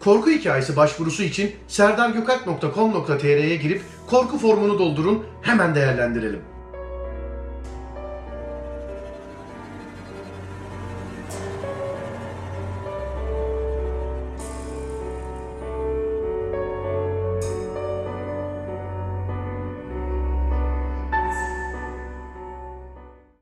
Korku hikayesi başvurusu için serdargökalp.com.tr'ye girip korku formunu doldurun hemen değerlendirelim.